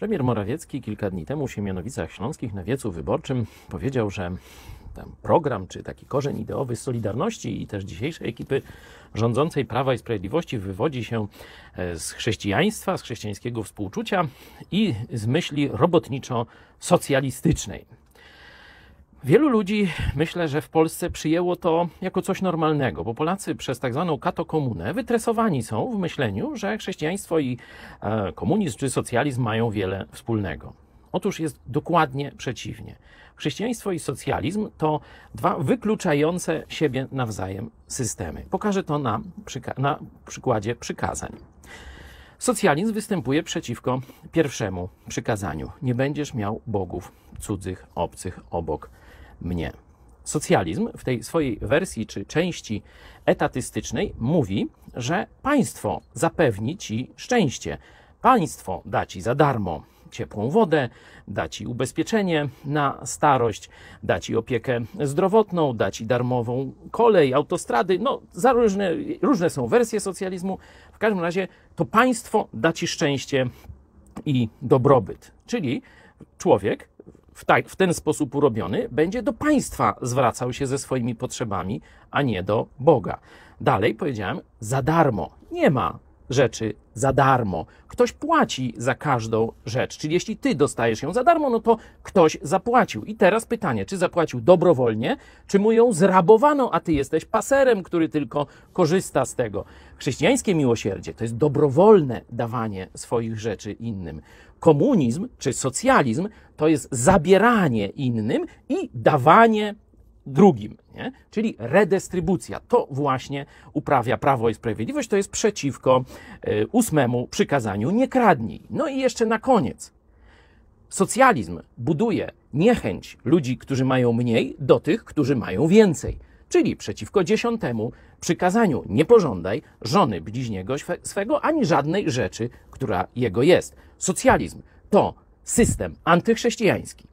Premier Morawiecki kilka dni temu w Siemianowicach Śląskich na wiecu wyborczym powiedział, że program czy taki korzeń ideowy Solidarności i też dzisiejszej ekipy rządzącej Prawa i Sprawiedliwości wywodzi się e, z chrześcijaństwa, z chrześcijańskiego współczucia i z myśli robotniczo-socjalistycznej. Wielu ludzi myślę, że w Polsce przyjęło to jako coś normalnego, bo Polacy przez tak zwaną katokomunę wytresowani są w myśleniu, że chrześcijaństwo i e, komunizm czy socjalizm mają wiele wspólnego. Otóż jest dokładnie przeciwnie. Chrześcijaństwo i socjalizm to dwa wykluczające siebie nawzajem systemy. Pokażę to na, przyka- na przykładzie przykazań. Socjalizm występuje przeciwko pierwszemu przykazaniu: Nie będziesz miał bogów cudzych, obcych obok mnie. Socjalizm w tej swojej wersji czy części etatystycznej mówi, że państwo zapewni ci szczęście. Państwo da ci za darmo ciepłą wodę, da ci ubezpieczenie na starość, da ci opiekę zdrowotną, da ci darmową kolej, autostrady. No, za różne, różne są wersje socjalizmu. W każdym razie to państwo da ci szczęście i dobrobyt. Czyli człowiek w, tak, w ten sposób urobiony będzie do państwa zwracał się ze swoimi potrzebami, a nie do Boga. Dalej powiedziałem, za darmo. Nie ma rzeczy za darmo. Ktoś płaci za każdą rzecz. Czyli jeśli ty dostajesz ją za darmo, no to ktoś zapłacił. I teraz pytanie, czy zapłacił dobrowolnie, czy mu ją zrabowano, a ty jesteś paserem, który tylko korzysta z tego. Chrześcijańskie miłosierdzie to jest dobrowolne dawanie swoich rzeczy innym. Komunizm czy socjalizm to jest zabieranie innym i dawanie drugim, nie? czyli redystrybucja. To właśnie uprawia Prawo i Sprawiedliwość, to jest przeciwko y, ósmemu przykazaniu nie kradnij. No i jeszcze na koniec. Socjalizm buduje niechęć ludzi, którzy mają mniej, do tych, którzy mają więcej. Czyli przeciwko dziesiątemu przykazaniu nie pożądaj żony bliźniego swego ani żadnej rzeczy, która jego jest. Socjalizm to system antychrześcijański,